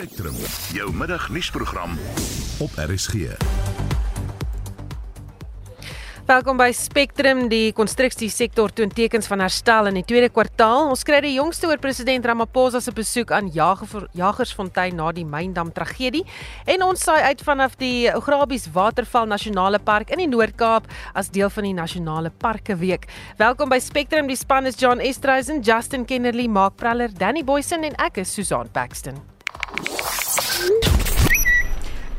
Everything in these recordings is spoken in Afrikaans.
Spectrum, jou middagnuusprogram op RSG. Welkom by Spectrum. Die konstruksiesektor toon tekens van herstel in die tweede kwartaal. Ons kry die jongste oor president Ramaphosa se besoek aan Jagersfontein na die Myndam tragedie en ons saai uit vanaf die Ograbies Waterval Nasionale Park in die Noord-Kaap as deel van die Nasionale Parke Week. Welkom by Spectrum. Die span is John Estreisen, Justin Kennerly, Mark Praller, Danny Boysen en ek is Susan Paxton.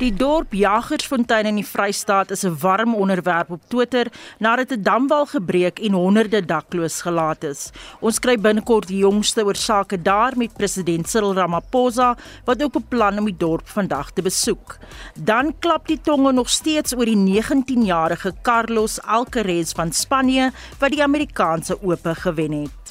Die dorp Jagersfontein in die Vrystaat is 'n warm onderwerp op Twitter nadat 'n damwal gebreek en honderde dakloos gelaat is. Ons kry binnekort die jongste oor sake daar met president Cyril Ramaphosa wat ook beplan om die dorp vandag te besoek. Dan klap die tonge nog steeds oor die 19-jarige Carlos Alcaraz van Spanje wat die Amerikaanse Ope gewen het.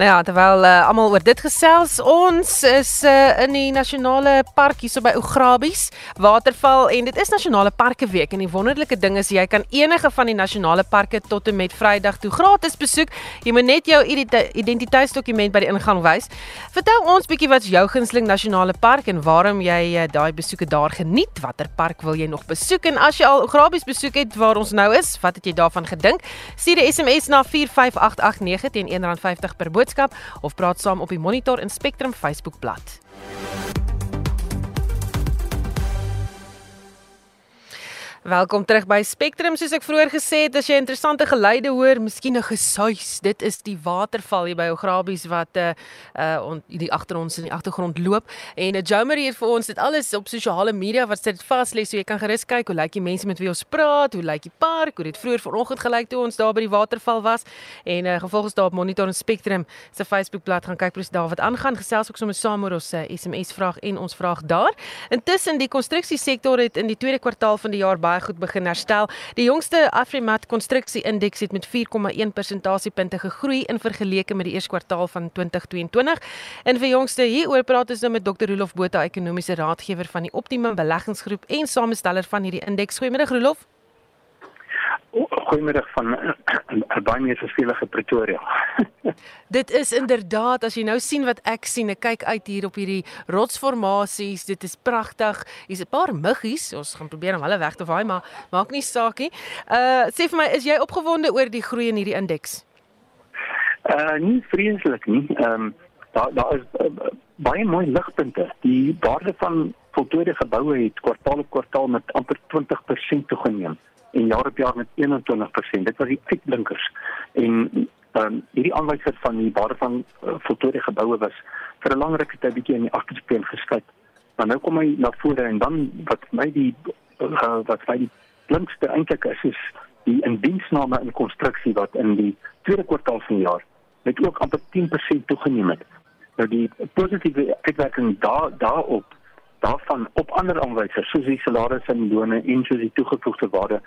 Nou ja, terwyl uh, almal oor dit gesels, ons is uh, in die nasionale park hier so by Ograbies Waterval en dit is nasionale parke week en die wonderlike ding is jy kan enige van die nasionale parke tot en met Vrydag toe gratis besoek. Jy moet net jou identiteitsdokument by die ingang wys. Vertel ons bietjie wat jou gunsteling nasionale park en waarom jy uh, daai besoeke daar geniet. Watter park wil jy nog besoek en as jy al Ograbies besoek het waar ons nou is, wat het jy daarvan gedink? Stuur 'n SMS na 45889 teen R1.50 per boodskap boodskap of praat saam op die Monitor en Spectrum Facebookblad. Welkom terug by Spectrum. Soos ek vroeër gesê het, as jy interessante geluide hoor, miskien 'n gesuis, dit is die waterval hier by Ograbies wat uh on, die agter ons in die agtergrond loop. En uh, Jomery het vir ons dit alles op sosiale media wat dit vas lê, so jy kan gerus kyk hoe lyk die mense met wie ons praat, hoe lyk die park, hoe dit vroeër vanoggend gelyk toe ons daar by die waterval was. En uh gevolgens daar op Monitor en Spectrum se Facebookblad gaan kyk presies daar wat aangaan. Gesels ook sommer saam oor ons SMS vraag en ons vraag daar. Intussen die konstruksiesektor het in die tweede kwartaal van die jaar baie goed begin herstel. Die jongste Afrimat konstruksie indeks het met 4,1 persentasiepunte gegroei in vergeleke met die eerste kwartaal van 2022. En vir jongste hieroor praat ons nou met Dr. Rolof Botha, ekonomiese raadgewer van die Optimum Beleggingsgroep en samesteller van hierdie indeks. Goeiemiddag Rolof. Goeiemiddag van baie meer verskillende Pretoria. dit is inderdaad as jy nou sien wat ek sien, ek kyk uit hier op hierdie rotsformasies, dit is pragtig. Hier's 'n paar muggies. Ons gaan probeer om hulle weg te vaai, maar maak nie saak nie. Uh sê vir my, is jy opgewonde oor die groei in hierdie indeks? Uh nie vreeslik nie. Ehm um, daar daar is uh, baie mooi ligpunte. Die waarde van voltooide geboue het kwartaal op kwartaal met amper 20% toegeneem en jaar op jaar met 21%. Dit was die uitblinkers. En ehm um, hierdie aanwysers van die waarde van uh, voltooide geboue was vir 'n lang ruk tyd bietjie in die agterspieël geskuif. Maar nou kom hy na vore en dan wat my die uh, wat my die blinkste eintlik is is die indiensname in konstruksie wat in die tweede kwartaal van die jaar met ook amper 10% toegeneem het. Nou die positiewe uitwerking daar daarop daarvan op ander aanwysers soos die salarisse en lone en soos die toegevoegde waarde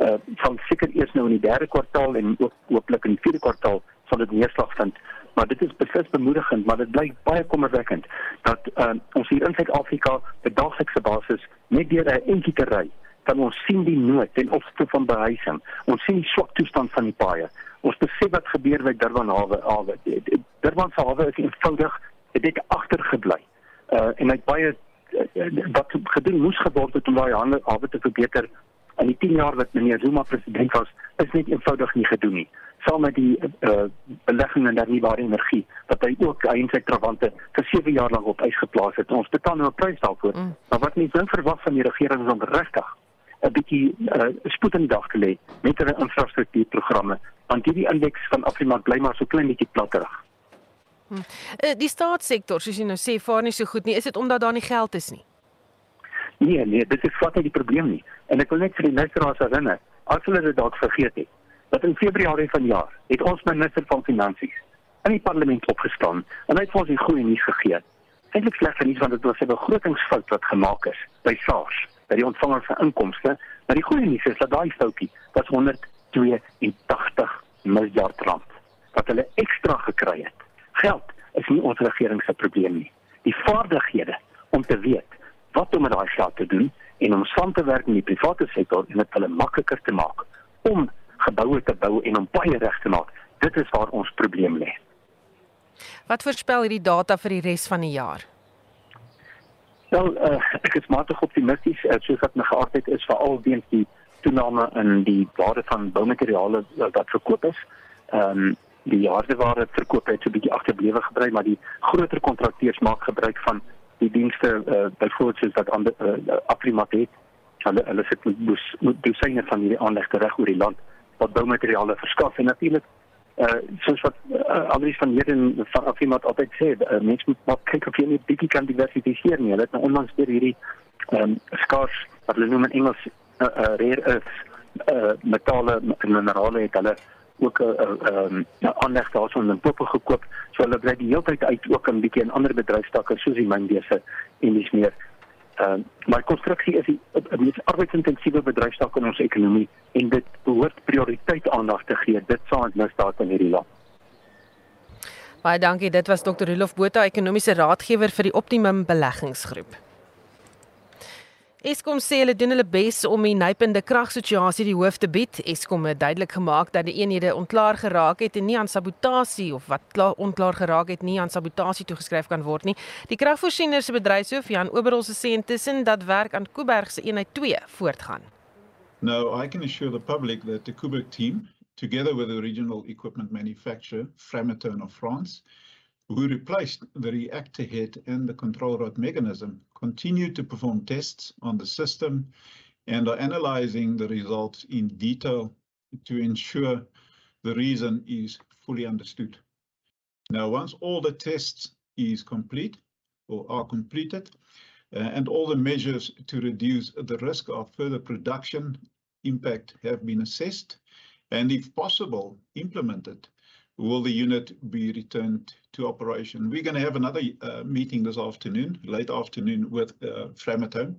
uh, sal seker eers nou in die derde kwartaal en ook hooplik in die vierde kwartaal sal dit neerslag vind. Maar dit is beslis bemoedigend maar dit bly baie kommerwekkend dat uh, ons hier in Suid-Afrika op daaglikse basis net deur 'n entjie te ry kan ons sien die nood ten opsigte van behuising. Ons sien die swak toestand van die paaie. Ons besef wat gebeur met Durban hawe hawe. Durban se hawe is eenvoudig dit het agtergebly. Uh, en hy baie wat gedoen moes geword het om daai hawe te verbeter in die 10 jaar wat meneer Zuma president was is net eenvoudig nie gedoen nie saam met die uh, belegging in hernubare energie wat hy ook sy trawante vir 7 jaar lank op ys geplaas het ons betaal nou 'n prys daarvoor mm. maar wat mense dink verwag van die regering is om regtig 'n bietjie uh, spoed in die dag te lê met hulle infrastruktuurprogramme want hierdie indeks van Afrimark bly maar so klein bietjie platterig. Eh, die staatssektor, soos jy nou sê, vaar nie so goed nie. Is dit omdat daar nie geld is nie? Nee, nee, dit is wat nie die probleem nie. En ek wil net vir die luisteraars herinner, as hulle dit dalk vergeet het, dat in Februarie vanjaar het ons minister van finansies in die parlement opgestaan en hy het vir ons die goeie nuus gegee. Eintlik slegs nie want dit was 'n begrotingsfout wat gemaak is by SARS, by die ontvanger van inkomste, maar die goeie nuus is dat daai foutjie was 182 miljard rand wat hulle ekstra gekry het Geld is nie ons regering se probleem nie. Die vaardighede om te weet wat om met daai geld te doen en om saam te werk met die private sektor en dit hulle makliker te maak om geboue te bou en om baie reg te maak. Dit is waar ons probleem lê. Wat voorspel hierdie data vir die res van die jaar? Wel, uh, ek is matig optimisties uh, soos wat my geaardheid is veral weens die toename in die waarde van boumateriale uh, wat verkoop is. Ehm um, die hardeware verkoop het so 'n bietjie agterblewe gebly, maar die groter kontrakteurs maak gebruik van die dienste uh, byvoorbeeld soos wat ander uh, Afrimat het. Hulle hulle sit met moet dosyne van hierdie aanlegte reg oor die land wat boumateriale verskaf en natuurlik uh soos wat uh, Andries van hier in van Afrimat altyd sê, uh, mense moet maar kyk of jy net bietjie kan diversifiseer nie. Hulle het nou onlangs weer hierdie um, skaars wat hulle noem in Engels uh, uh, rare earths uh, metale en minerale het hulle ook 'n um, aanleg daarson in Popo gekoop. So hulle bly die hele tyd uit ook 'n bietjie in ander bedryfstakke soos die mynbese en dis meer. Ehm uh, maar konstruksie is 'n mees arbeidsintensiewe bedryfstak in ons ekonomie en dit behoort prioriteit aandag te gee. Dit sal ons misdaad in hierdie land. Baie dankie. Dit was Dr. Rolof Botha, ekonomiese raadgewer vir die Optimum Beleggingsgroep. Eskom sê hulle doen hulle bes om die nypende kragsituasie die hoof te bied. Eskom het duidelik gemaak dat die eenhede ontklaar geraak het en nie aan sabotasie of wat klaar ontklaar geraak het nie aan sabotasie toegeskryf kan word nie. Die kragvoorsiener se bedryfshoof Jan Oberhol se sê intussen dat werk aan Kuiberg se eenheid 2 voortgaan. No, I can assure the public that the Kuiberg team together with the regional equipment manufacturer Framatome of France who replaced the reactor head and the control rod mechanism, continue to perform tests on the system and are analyzing the results in detail to ensure the reason is fully understood. Now, once all the tests is complete or are completed, uh, and all the measures to reduce the risk of further production impact have been assessed, and if possible, implemented, will the unit be returned to operation? We're going to have another uh, meeting this afternoon, late afternoon, with uh, Framatome,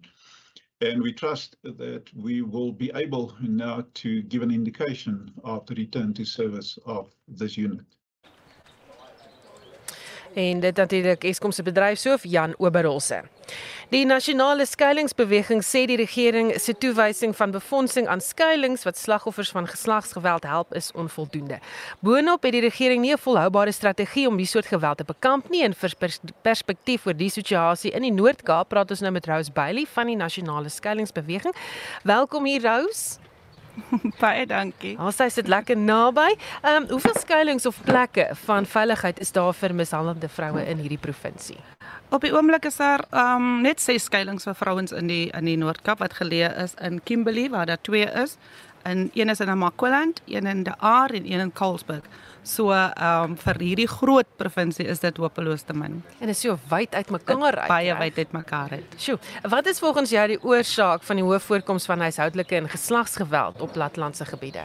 and we trust that we will be able now to give an indication of the return to service of this unit. En dit natuurlik Eskom se bedryfshoof Jan Oberholse. Die nasionale skuilingsbeweging sê die regering se toewysing van befondsing aan skuilings wat slagoffers van geslagsgeweld help is onvoldoende. Boonop het die regering nie 'n volhoubare strategie om die soort geweld te bekamp nie en vir perspektief oor die situasie in die Noord-Kaap praat ons nou met Rose Bailey van die nasionale skuilingsbeweging. Welkom hier Rose. Baie dankie. Ons sê dit lekker naby. Ehm um, hoeveel skuilings of plekke van veiligheid is daar vir mishandelde vroue in hierdie provinsie? Op die oomblik is daar ehm um, net 6 skuilings vir vrouens in die in die Noord-Kaap wat geleë is in Kimberley waar daar 2 is. En een is in Namakwaland, een in De Aar en een in Colesburg. So ehm um, vir hierdie groot provinsie is dit hopeloos te min. En dit is so wyd uitmekaar uit. Baie wyd uitmekaar uit. Sjoe, wat is volgens jou die oorsaak van die hoë voorkoms van huishoudelike en geslagsgeweld op plattelandse gebiede?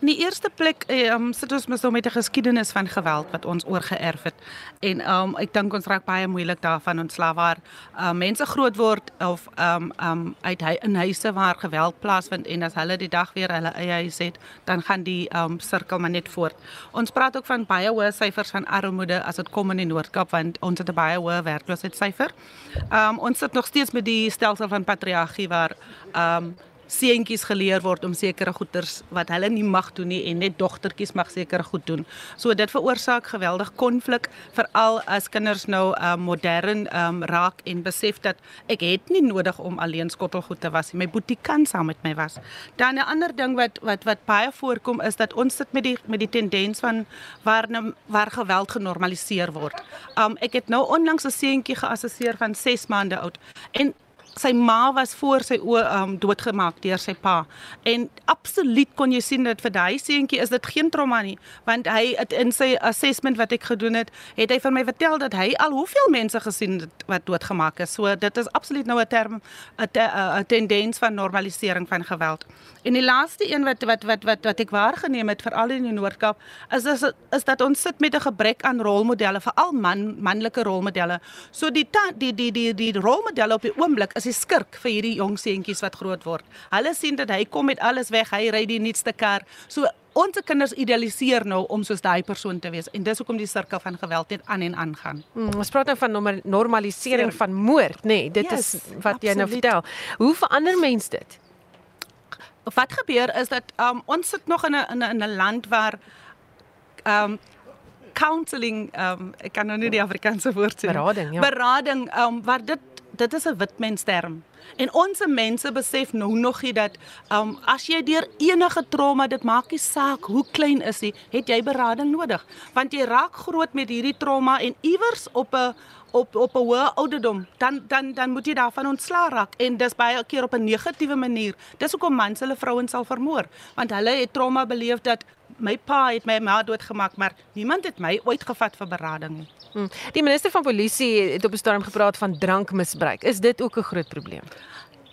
In die eerste plek um, sit ons mos nou met 'n geskiedenis van geweld wat ons oorgeerf het. En um, ek dink ons raak baie moeilik daarvan ontslaaf waar um, mense groot word of um, um, uit hy, in huise waar geweld plaasvind en as hulle die dag weer hulle eie huis het, dan gaan die um, sirkel maar net voort. Ons praat ook van baie hoë syfers van armoede as dit kom in die Noord-Kaap want ons het 'n baie hoë werkloosheidssyfer. Um, ons sit nog steeds met die stelsel van patriargie waar um, seentjies geleer word om sekere goeders wat hulle nie mag doen nie en net dogtertjies mag sekere goed doen. So dit veroorsaak geweldig konflik veral as kinders nou um, modern um, raak en besef dat ek het nie nodig om alleen skottelgoed te was nie. My boetie kan saam met my was. Dan 'n ander ding wat wat wat baie voorkom is dat ons sit met die met die tendens van waar nou, waar geweld genormaliseer word. Um ek het nou onlangs 'n seentjie geassesseer van 6 maande oud en sy ma was voor sy oë um, doodgemaak deur sy pa. En absoluut kon jy sien dat vir daai seentjie is dit geen trauma nie, want hy het in sy assessment wat ek gedoen het, het hy vir my vertel dat hy al hoeveel mense gesien het wat doodgemaak is. So dit is absoluut nou 'n term 'n te, tendens van normalisering van geweld. En die laaste een wat wat wat wat wat ek waargeneem het veral in die Noord-Kaap is, is is dat ons sit met 'n gebrek aan rolmodelle, veral man manlike rolmodelle. So die die die die die rolmodelle op die oomblik is die skurk vir hierdie jong seentjies wat groot word. Hulle sien dat hy kom met alles weg, hy ry die nuutste kar. So ons kinders idealiseer nou om soos daai persoon te wees en dis hoekom die sirkel van geweld net aan en aan gaan. Hmm, ons praat nou van normalisering Seer. van moord, nê? Nee, dit yes, is wat absoluut. jy nou vertel. Hoe verander mens dit? Wat gebeur is dat um, ons sit nog in 'n in 'n land waar um counselling um ek kan nou nie die Afrikaanse woord sê berading ja berading um waar dit dit is 'n wit mens term. En ons mense besef nou nog nie dat um as jy deur enige trauma, dit maak nie saak hoe klein is jy, het jy berading nodig. Want jy raak groot met hierdie trauma en iewers op 'n op op 'n hoë ouderdom, dan dan dan moet jy daarvan ontslaa raak en dis baie keer op 'n negatiewe manier. Dis hoekom mans hulle vrouens sal vermoor, want hulle het trauma beleef dat my pa het my ma doodgemaak, maar niemand het my ooit gevat vir berading nie. Hmm. Die minister van polisie het op 'n stadium gepraat van drankmisbruik. Is dit ook 'n groot probleem?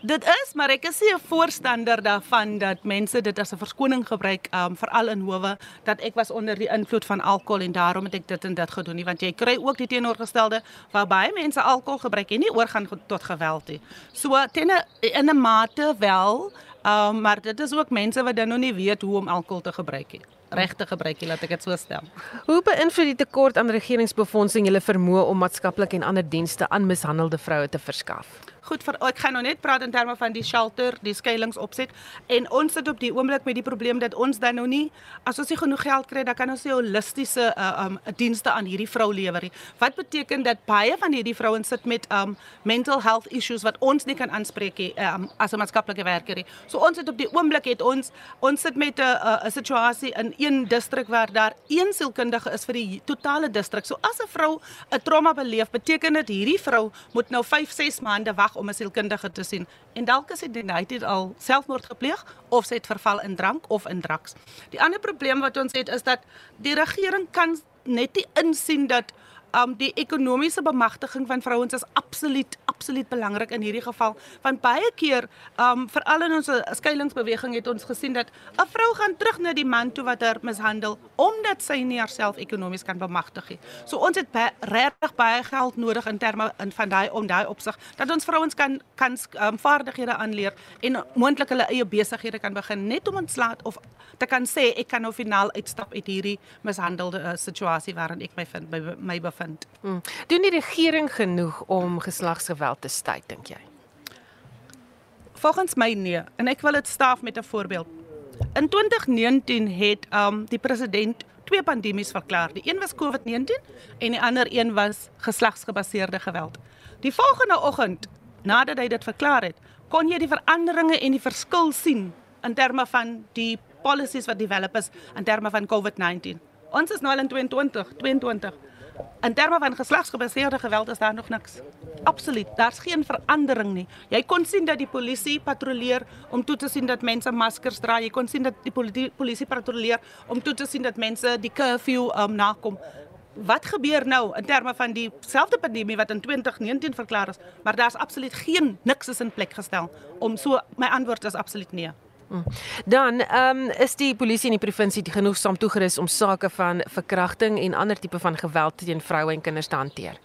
Dit is, maar ek is nie 'n voorstander daarvan dat mense dit as 'n verskoning gebruik, um veral in howe dat ek was onder die invloed van alkohol en daarom het ek dit en dit gedoen nie, want jy kry ook die teenoorgestelde waar baie mense alkohol gebruik en nie oorgaan tot geweld nie. So ten in 'n mate wel, um maar dit is ook mense wat dan nog nie weet hoe om alkohol te gebruik nie regte gebruik jy laat ek dit so stel. Hoe beïnvloed die tekort aan regeringsbefondsing julle vermoë om maatskaplike en ander dienste aan mishandelde vroue te verskaf? Goed vir ek gaan nou net praat in terme van die shelter, die skuilings opset en ons sit op die oomblik met die probleem dat ons dan nou nie as ons nie genoeg geld kry dan kan ons nie holistiese uh, um dienste aan hierdie vrou lewer nie. Wat beteken dat baie van hierdie vrouens sit met um mental health issues wat ons nie kan aanspreek nie um, as 'n maatskaplike werker nie. So ons sit op die oomblik het ons ons sit met 'n 'n situasie in een distrik waar daar een sielkundige is vir die totale distrik. So as 'n vrou 'n trauma beleef, beteken dit hierdie vrou moet nou 5, 6 maande wag om 'n sielkundige te sien. En dalk is dit hy het al selfmoord gepleeg of sy het verval in drank of in drugs. Die ander probleem wat ons het is dat die regering kan net nie insien dat um die ekonomiese bemagtiging van vrouens is absoluut absoluut belangrik in hierdie geval want baie keer um veral in ons skuilingsbeweging het ons gesien dat 'n vrou gaan terug na die man toe wat haar mishandel omdat sy nie haarself ekonomies kan bemagtig nie. So ons het regtig baie geld nodig in terme in van daai om daai opsig dat ons vrouens kan kan um, vaardighede aanleer en moontlik hulle eie besighede kan begin net om ontslaat of te kan sê ek kan nou finaal uitstap uit hierdie mishandelde uh, situasie waarin ek my vind by my bevind vind. Hmm. Doen die regering genoeg om geslagsgeweld te staai dink jy? Volgens my nee en ek wil dit staaf met 'n voorbeeld. In 2019 het um die president twee pandemies verklaar. Die een was COVID-19 en die ander een was geslagsgebaseerde geweld. Die volgende oggend nadat hy dit verklaar het, kon jy die veranderinge en die verskil sien in terme van die policies wat develop is in terme van COVID-19. Ons is nou al in 2020, 22. In terme van geslagsgebaseerde geweld is daar nog niks. Absoluut, daar's geen verandering nie. Jy kon sien dat die polisie patrolleer om toe te sien dat mense maskers dra. Jy kon sien dat die polisie patrolleer om toe te sien dat mense die curfew um, nakom. Wat gebeur nou in terme van dieselfde pandemie wat in 2019 verklaar is, maar daar's absoluut geen niks is in plek gestel om so my antwoord is absoluut nee. Dan ehm um, is die polisie in die provinsie genoegsaam toegerus om sake van verkrachting en ander tipe van geweld teen vroue en kinders te hanteer.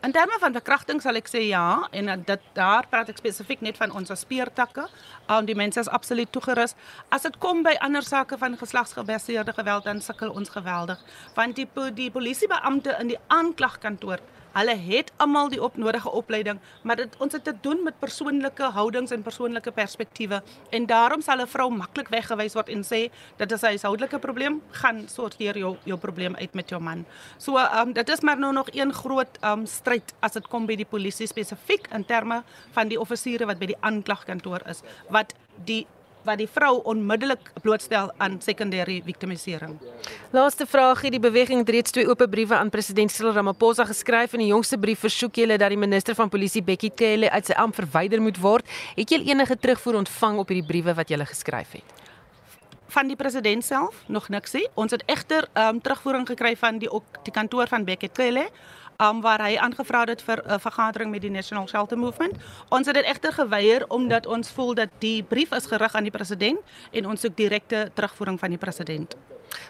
In terme van verkrachting sal ek sê ja en dit daar praat ek spesifiek net van ons speertakke. Al die mense is absoluut toegerus. As dit kom by ander sake van geslagsgebaseerde geweld dan sukkel ons geweldig want die die polisiebeampte in die aanklagkantoor Hulle het almal die opnodige opleiding, maar dit ons het te doen met persoonlike houdings en persoonlike perspektiewe en daarom sal 'n vrou maklik weggewys word en sê dit is 'n huishoudelike probleem, gaan sorteer jou jou probleem uit met jou man. So ehm um, dit is maar nou nog een groot ehm um, stryd as dit kom by die polisie spesifiek in terme van die offisiere wat by die aanklagkantoor is wat die wat die vrou onmiddellik blootstel aan sekondêre victimisering. Laaste vraagie, die beweging het reeds twee oop briewe aan president Cyril Ramaphosa geskryf en die jongste brief versoek julle dat die minister van polisie Bekkie Cele uit sy ampt verwyder moet word. Het julle enige terugvoer ontvang op hierdie briewe wat julle geskryf het? van die president self nog niks sê. Ons het egter ehm um, terugvoering gekry van die ook die kantoor van Bekkie Cele um, waar hy aangevra het vir 'n uh, vergadering met die National Shelter Movement. Ons het dit egter geweier omdat ons voel dat die brief is gerig aan die president en ons soek direkte terugvoering van die president.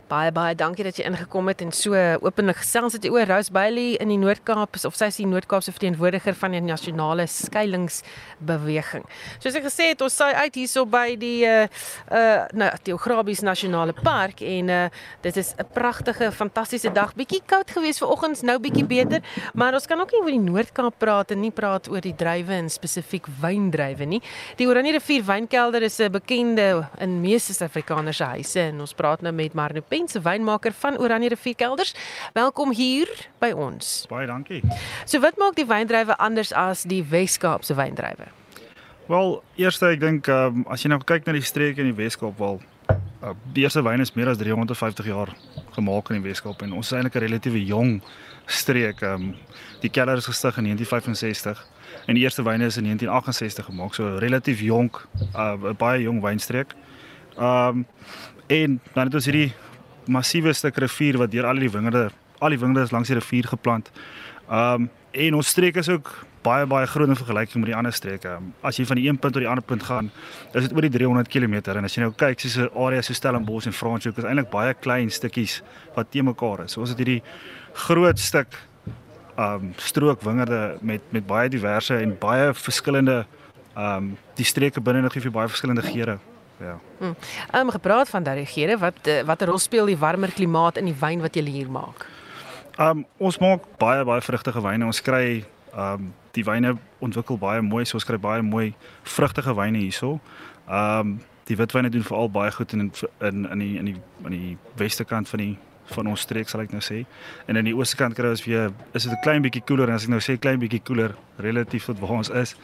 Baie baie dankie dat jy ingekom het en so openlik gesels het oor Rose Bailey in die Noord-Kaap of sy is die Noord-Kaapse verteenwoordiger van die nasionale skuilingsbeweging. Soos ek gesê het, ons saai uit hierso by die uh uh nou die Ograbies Nasionale Park en uh dit is 'n pragtige, fantastiese dag. Bietjie koud geweest vanoggend, nou bietjie beter, maar ons kan ook nie oor die Noord-Kaap praat en nie praat oor die druiwe en spesifiek wyndruiwe nie. Die Oranje rivier wynkelder is 'n bekende in meeste Suid-Afrikaners se huise en ons praat nou met Marno Pense, wynmaker van Oranje Rivierkelders. Welkom hier by ons. Baie dankie. So wat maak die wyndrywe anders as die Wes-Kaapse wyndrywe? Wel, eerste ek dink um, as jy nou kyk na die streke in die Weskaap wel uh, die eerste wyn is meer as 350 jaar gemaak in die Weskaap en ons is eintlik 'n relatiewe jong streek. Um, die keller is gestig in 1965 en die eerste wyne is in 1968 gemaak. So relatief jonk, 'n uh, baie jong wynstreek. Um en dan het ons hierdie massiewe stuk rivier wat deur al die wingerde, al die wingerde is langs die rivier geplant. Um en ons streek is ook baie baie groot in vergelyking met die ander streke. As jy van die een punt tot die ander punt gaan, is dit oor die 300 km en as jy nou kyk soos 'n area so Stellenbosch en Franschhoek is eintlik baie klein stukkies wat te mekaar is. So ons het hierdie groot stuk um strook wingerde met met baie diverse en baie verskillende um die streke binne nog gee vir baie verskillende geure. Ja. Ehm um, gepraat van daardie geure, wat eh, watter rol speel die warmer klimaat in die wyn wat jy hier maak? Um ons maak baie baie vrugtige wyne. Ons kry um die wyne ontwikkel baie mooi. So ons kry baie mooi vrugtige wyne hierso. Um die witwyne doen veral baie goed in in in die in die in die weste kant van die van ons streek sal ek nou sê. En in die ooste kant kry ons weer is dit 'n klein bietjie koeler en as ek nou sê klein bietjie koeler relatief tot waar ons is.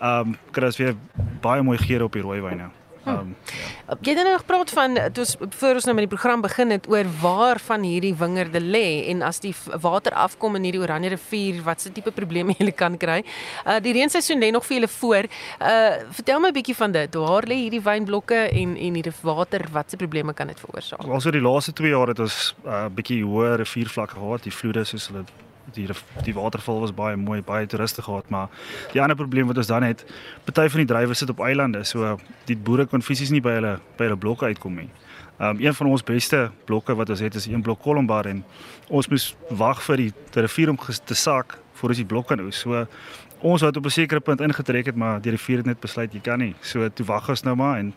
Um kry ons weer baie mooi geure op die rooi wyne. Um, ja. Jy het nou gepraat van toe ons voor ons nou met die program begin het oor waar van hierdie wingerde lê en as die water afkom in hierdie Oranje rivier wat se tipe probleme jy kan kry. Uh die reenseisoen lê nog vir julle voor. Uh vertel my 'n bietjie van dit. Waar lê hierdie wynblokke en en hierdie water wat se probleme kan dit veroorsaak? Also die laaste 2 jaar het ons 'n uh, bietjie hoër riviervlakke gehad. Die vloede soos hulle die die waterval was baie mooi, baie toeriste gehad, maar die ander probleem wat ons dan het, party van die drywe sit op eilande, so die boere kon fisies nie by hulle by hulle blokke uitkom nie. Um een van ons beste blokke wat ons het is een blok Kolombar en ons moes wag vir die rivier om te sak voor ons die blok kan oes. So ons het op 'n sekere punt ingetrek het, maar die rivier het net besluit jy kan nie. So toe wag ons nou maar en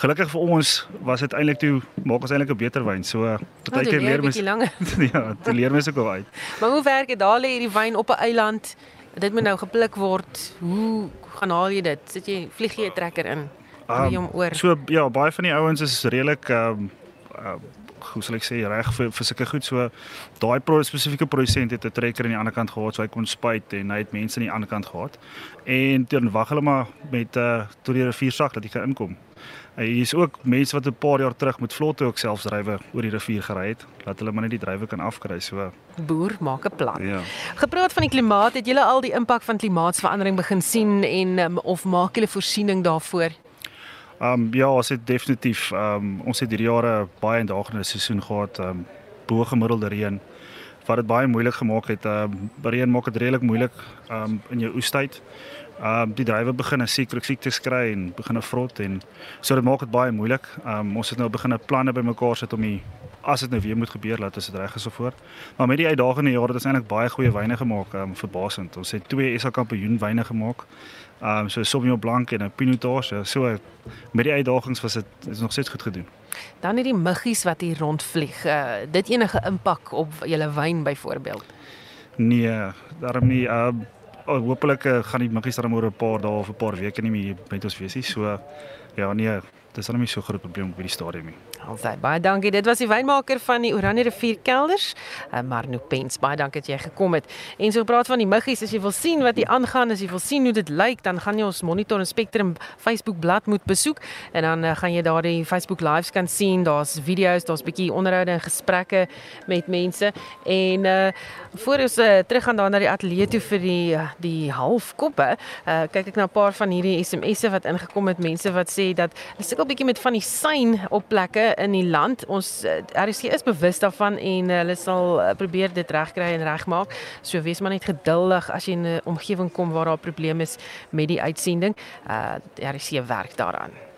gelukkig vir ons was dit eintlik toe maak ons eintlik 'n beter wyn. So oh, baie keer leer mens Ja, te leer mens ook al uit. Maar hoe werk dit? Daar lê hierdie wyn op 'n eiland. Dit moet nou gepluk word. Hoe gaan haal jy dit? Sit jy vlieg jy 'n trekker in? Um, om oor. So ja, baie van die ouens is redelik ehm um, uh, hoe sal ek sê reg vir vir sulke goed so daai pro spesifieke produsent het 'n trekker aan die ander kant gehad so hy kon spuit en hy het mense aan die ander kant gehad en dan wag hulle maar met uh tot die rivier sak dat jy kan inkom Hy is ook mense wat 'n paar jaar terug met vlotte ook selfs drywe oor die rivier gery het, laat hulle maar net die drywe kan afkry. So boer maak 'n plan. Ja. Gepraat van die klimaat, het julle al die impak van klimaatsverandering begin sien en um, of maak julle voorsiening daarvoor? Ehm um, ja, ons het definitief ehm um, ons het hierdie jare baie indagende seisoen gehad, ehm um, bo gemiddelde reën wat dit baie moeilik gemaak het. Ehm um, reën maak dit redelik moeilik ehm um, in jou oestyd. Ehm um, die drywe begin 'n siekte siektes kry en begin 'n vrot en so dit maak dit baie moeilik. Ehm um, ons het nou begin 'n planne bymekaar sit om die as dit nou weer moet gebeur laat as dit reg is of voor. Maar met die uitdagende jare het ons eintlik baie goeie wyne gemaak, ehm um, verbasend. Ons het twee SA kampioen wyne gemaak. Ehm um, so Sauvignon Blanc en 'n Pinot Noir. So, met die uitdagings was dit is nog steeds goed gedoen. Dan hierdie muggies wat hier rondvlieg. Uh, dit enige impak op julle wyn byvoorbeeld? Nee, daarom nie. Ehm uh, oh, hopelik uh, gaan die muggies dan oor 'n paar dae of 'n paar weke nie meer met ons wees nie. So ja, nee, dis dan nie so groot probleem op hierdie stadium nie. Alsai baie dankie. Dit was die wynmaker van die Oranje Rivier Kelders, uh, Marno Pens. Baie dankie dat jy gekom het. En so praat van die muggies, as jy wil sien wat hier aangaan, as jy wil sien hoe dit lyk, dan gaan jy ons Monitor en Spectrum Facebook bladsy moet besoek en dan uh, gaan jy daar die Facebook lives kan sien. Daar's video's, daar's bietjie onderhoude en gesprekke met mense. En uh voor ons uh, terug gaan daar na die ateljee toe vir die die halfkoppe, uh kyk ek na 'n paar van hierdie SMS'e wat ingekom het, mense wat sê dat hulle sukkel bietjie met van die sein op plekke in die land. Ons eh, RC is bewus daarvan en hulle sal eh, probeer dit regkry en regmaak. So wees maar net geduldig as jy in 'n omgewing kom waar daar probleme is met die uitsending. Uh RC werk daaraan.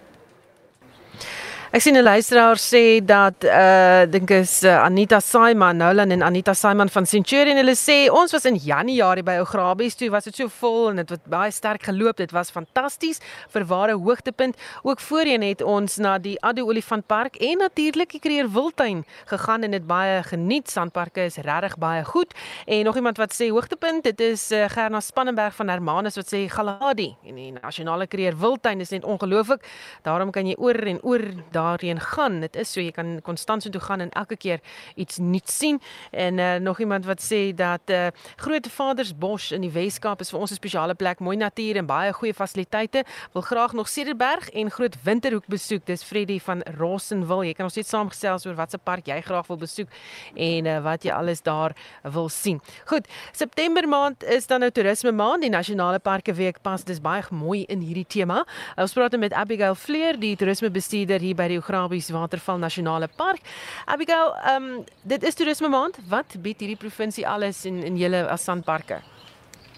Ek sien 'n luisteraar sê dat uh dink is uh, Anita Simon, Nolan en Anita Simon van Centurion hulle sê ons was in Januarie by Ograbies toe was dit so vol en dit het baie sterk geloop. Dit was fantasties vir ware hoogtepunt. Ook voorheen het ons na die Addo Olifantpark en natuurlik die Kreer Wildtuin gegaan en dit baie geniet. Sandparke is regtig baie goed. En nog iemand wat sê hoogtepunt, dit is uh, Gerna Spannenberg van Hermanus wat sê Galadi en die nasionale Kreer Wildtuin is net ongelooflik. Daarom kan jy oor en oor daarheen gaan. Dit is so jy kan konstant so toe gaan en elke keer iets nuuts sien. En uh, nog iemand wat sê dat uh, Groot Vadersbos in die Wes-Kaap is vir ons 'n spesiale plek, mooi natuur en baie goeie fasiliteite. Wil graag nog Cederberg en Groot Winterhoek besoek. Dis Freddy van Rossenwil. Jy kan ons net saamgesels oor watse park jy graag wil besoek en uh, wat jy alles daar wil sien. Goed, September maand is dan nou toerisme maand, die nasionale parke week pas. Dis baie mooi in hierdie tema. Ons praat met Abigail Fleur, die toerismebestuurder hier by die Ograbies Waterval Nasionale Park. Abigail, ehm um, dit is toerisme maand. Wat bied hierdie provinsie alles in in julle sandparke?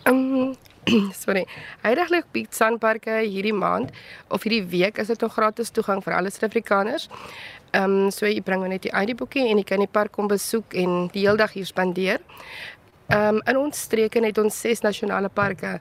Ehm um, sorry. Heidiglik bied sandparke hierdie maand of hierdie week is dit nog gratis toegang vir alle Suid-Afrikaners. Ehm um, so jy bring net die ID-boekie en jy kan die park kom besoek en die hele dag hier spandeer. Ehm um, in ons streke het ons ses nasionale parke.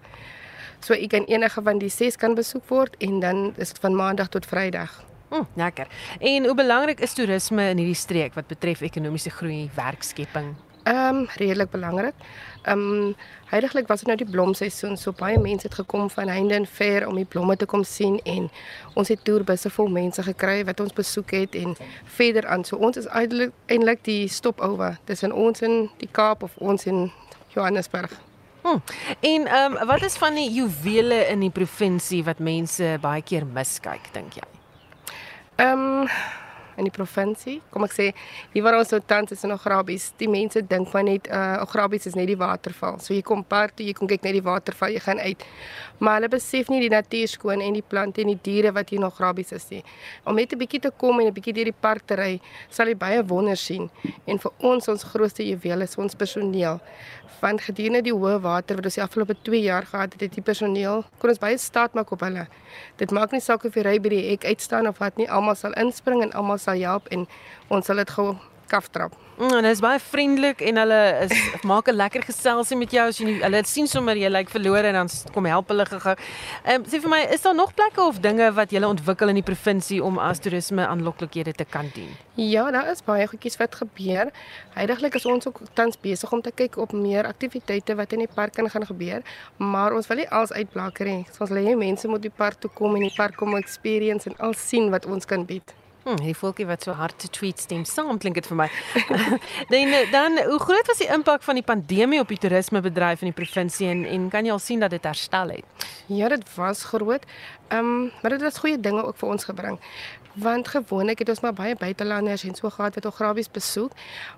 So jy kan enige van die ses kan besoek word en dan is dit van maandag tot vrydag. Mm, lekker. En hoe belangrik is toerisme in hierdie streek wat betref ekonomiese groei, werkskepping? Ehm um, redelik belangrik. Ehm um, heidaglik was dit nou die blomseisoen, so baie mense het gekom van heinde en ver om die blomme te kom sien en ons het toerbusse vol mense gekry wat ons besoek het en verder aan. So ons is eintlik die stopover tussen ons in die Kaap of ons in Johannesburg. Hmm. En ehm um, wat is van die juwele in die provinsie wat mense baie keer miskyk, dink jy? Ehm um, in die provinsie. Kom ek sê, hier waar ons so tans is in Ograbies, die mense dink maar net uh Ograbies is net die waterval. So jy kom park toe, jy kom kyk net die waterval, jy gaan uit. Maar hulle besef nie die natuur skoon en die plante en die diere wat hier in Ograbies is nie. Om net 'n bietjie te kom en 'n bietjie deur die park te ry, sal jy baie wonder sien. En vir ons ons grootste juweel is ons personeel. Van gedurende die hoë water wat ons die afgelope 2 jaar gehad het, het die personeel kon ons baie staat maak op hulle. Dit maak nie saak of jy ry by die hek uitstaan of wat nie, almal sal inspring en almal sal help en ons sal dit gou kaftrap. Mm, en hulle is baie vriendelik en hulle is maak 'n lekker geselsie met jou as jy nie, hulle sien sommer jy lyk verlore en dan kom help hulle gou. Ehm um, sê vir my, is daar nog plekke of dinge wat jy ontwikkel in die provinsie om as toerisme aanloklikhede te kan dien? Ja, daar is baie goedjies wat gebeur. Heidiglik is ons ook tans besig om te kyk op meer aktiwiteite wat in die park kan gaan gebeur, maar ons wil nie als uitblaker hê. Ons wil hê mense moet die park toe kom en die park kom experience en al sien wat ons kan bied. Hm, die volkie wat so hard te tweet stem saam klink dit vir my. dan dan hoe groot was die impak van die pandemie op die toerismebedryf in die provinsie en en kan jy al sien dat dit herstel het? Ja, dit was groot. Ehm, um, maar dit het goeie dinge ook vir ons gebring want gewoonlik het ons maar baie buitelanders en so gehad wat Ograbies besoek,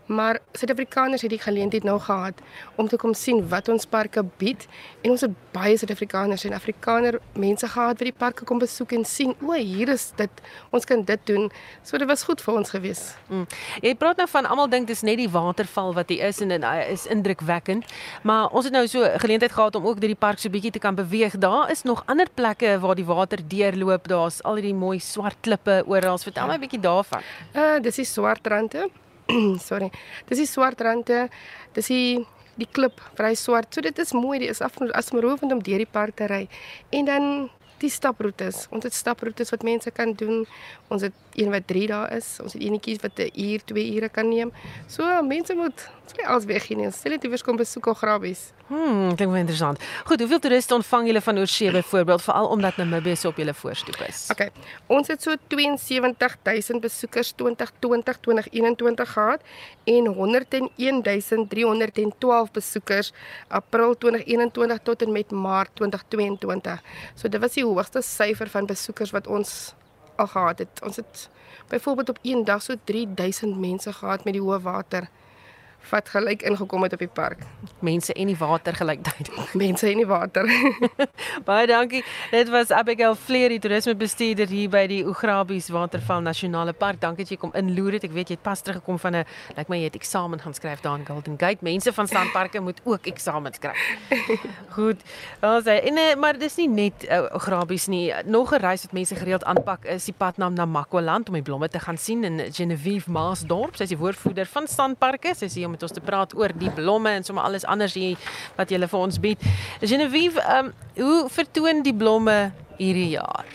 maar Suid-Afrikaners het die geleentheid nou gehad om te kom sien wat ons parke bied en ons het baie Suid-Afrikaners en Afrikaner mense gehad wat die parke kom besoek en sien, o, hier is dit, ons kan dit doen. So dit was goed vir ons gewees. Mm. Jy praat nou van almal dink dis net die waterval wat hier is en dit is indrukwekkend, maar ons het nou so geleentheid gehad om ook deur die park so bietjie te kan beweeg. Daar is nog ander plekke waar die water deurloop. Daar's al hierdie mooi swart klippe oral. Vertel my 'n bietjie daarvan. Uh dis die swart rande. Sorry. Dis die swart rande. Dis die die klip, vry swart. So dit is mooi. Dit is af as meroofend om deur die park te ry. En dan die staproetes. Ons het staproetes wat mense kan doen. Ons het een wat 3 dae is. Ons het enetjies wat 'n uur, 2 ure kan neem. So mense moet sê als weg nie. Stel dit iewers kom besoek of grabies. Hmm, klink baie interessant. Goed, hoeveel toeriste ontvang julle van oorsee byvoorbeeld, veral omdat Namibië so op julle voorstoep is? Okay. Ons het so 72000 besoekers 2020 2021 gehad en 101312 besoekers April 2021 tot en met Maart 2022. So dit was die hoogste syfer van besoekers wat ons al gehad het. Ons het byvoorbeeld op een dag so 3000 mense gehad met die hoë water wat gelyk ingekom het op die park. Mense en die water gelyktydig. Mense en die water. Baie dankie. Dit was Abigail Fleur, die toerismebestuurder hier by die Ograbies Waterval Nasionale Park. Dankie dat jy kom inloer het. Ek weet jy het pas teruggekom van 'n lyk like my jy het eksamen gaan skryf daar in Golden Gate. Mense van standparke moet ook eksamen skryf. Goed. Ons en eh, maar dis nie net uh, Ograbies nie. Nog 'n reis wat mense gereeld aanpak is die pad na Namakwa-land om die blomme te gaan sien in Genevieve Maasdorp. Sy is die woordvoerder van standparke. Sy sê met ons te praat oor die blomme en sommer alles anders hier wat jy vir ons bied. Genevieve, um, hoe vertoon die blomme hierdie jaar?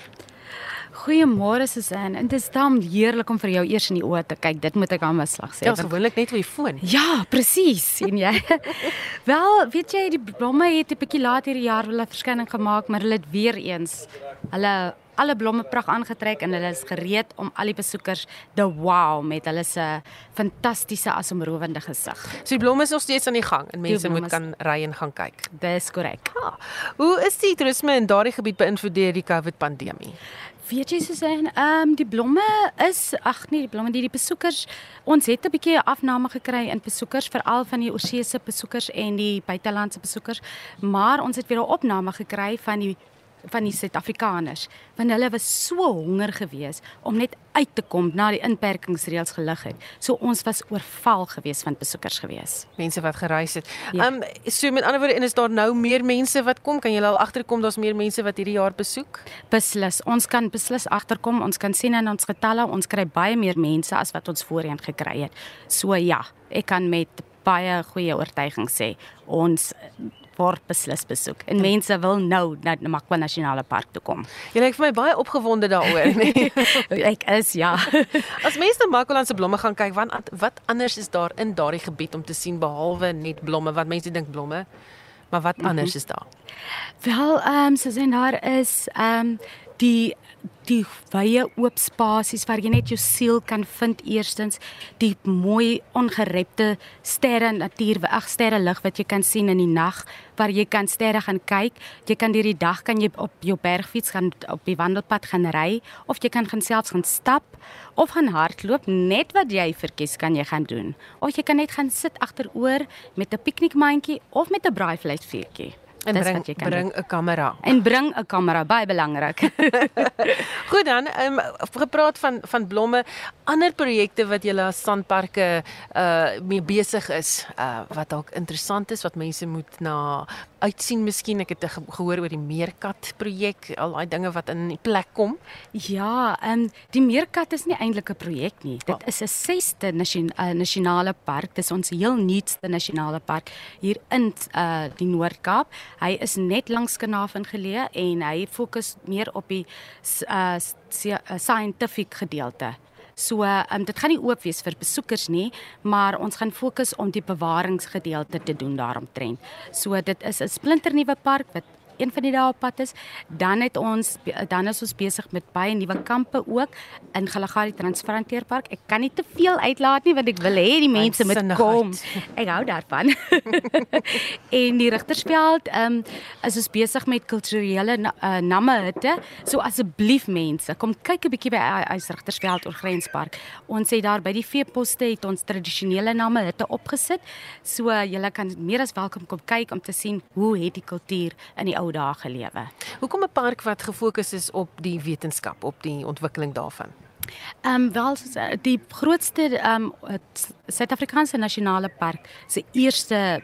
Goeiemôre Susan. En dit is dan heerlik om vir jou eers in die oë te kyk. Dit moet ek aan my slag sê. Dit is gewoonlik net op die foon. Ja, presies, sien jy. Wel, weet jy, die blomme het 'n bietjie later hierdie jaar hulle verskyning gemaak, maar hulle het weer eens hulle alle blomme pragt aangetrek en hulle is gereed om al die besoekers te wow met hulle se fantastiese asemrowende gesig. So die blomme is nog steeds aan die gang en mense moet kan ry en gaan kyk. Dis korrek. Ah, hoe is die toerisme in daardie gebied beïnvloed deur die COVID pandemie? Weet jy Susan, ehm um, die blomme is ag nee, die blomme die die besoekers ons het 'n bietjie afname gekry in besoekers veral van die oorseese besoekers en die buitelandse besoekers, maar ons het weer 'n opname gekry van die van die Suid-Afrikaners want hulle was so honger geweest om net uit te kom na die inperkingsreëls gelig het. So ons was oorval geweest van besoekers geweest. Mense wat gereis het. Ja. Ehm ja. um, so met ander woorde en is daar nou meer mense wat kom? Kan jy al agterkom daar's meer mense wat hierdie jaar besoek? Beslis. Ons kan beslis agterkom. Ons kan sien in ons getalle ons kry baie meer mense as wat ons voorheen gekry het. So ja, ek kan met baie goeie oortuiging sê ons word beslis besoek. En mense wil nou na die Makwa Nasionale Park toe kom. Jy lyk vir my baie opgewonde daaroor, nee. Ek is ja. As mense na Makwa se blomme gaan kyk, wat wat anders is daar in daardie gebied om te sien behalwe net blomme? Wat mense dink blomme, maar wat anders mm -hmm. is daar? Wel, ehm um, so sien daar is ehm um, die die wye oop spasies waar jy net jou siel kan vind eerstens die mooi ongerepte sterre natuur ag sterre lig wat jy kan sien in die nag waar jy kan sterre gaan kyk. Jy kan deur die dag kan jy op jou bergfiets gaan op die wandelpad gaan ry of jy kan gaan selfs gaan stap of gaan hardloop net wat jy verkies kan jy gaan doen. Of jy kan net gaan sit agteroor met 'n piknikmandjie of met 'n braaivleisvuurtjie En Dis bring bring 'n kamera. En bring 'n kamera, baie belangrik. Goed dan, ehm um, gepraat van van blomme, ander projekte wat julle as sandparke uh mee besig is, uh wat dalk interessant is wat mense moet na uitsien miskien. Ek het gehoor oor die Meerkat projek, al daai dinge wat in die plek kom. Ja, ehm um, die Meerkat is nie eintlik 'n projek nie. Dit oh. is 'n sesde nasionale park. Dis ons heel nuutste nasionale park hier in uh die Noord-Kaap. Hy is net langs Kanaafin geleë en hy fokus meer op die uh, scientific gedeelte. So, um, dit gaan nie oop wees vir besoekers nie, maar ons gaan fokus om die bewaringsgedeelte te doen daaromtrent. So dit is 'n splinternuwe park wat een van die dae op pad is, dan het ons dan is ons besig met baie nuwe kampe ook in Galagari Transfrontier Park. Ek kan nie te veel uitlaat nie want ek wil hê die mense moet kom. Ek hou daarvan. en die Rigtersveld, ehm um, is ons besig met kulturele uh, namme hitte. So asseblief mense, kom kyk 'n bietjie by Ys Rigtersveld oor Grenspark. Ons het daar by die veeposte het ons tradisionele namme hitte opgesit. So uh, julle kan meer as welkom kom kyk om te sien hoe het die kultuur in die ou ou dae gelewe. Hoekom 'n park wat gefokus is op die wetenskap, op die ontwikkeling daarvan? Ehm um, wel eh, die grootste ehm um, Suid-Afrikaanse nasionale park se eerste eh,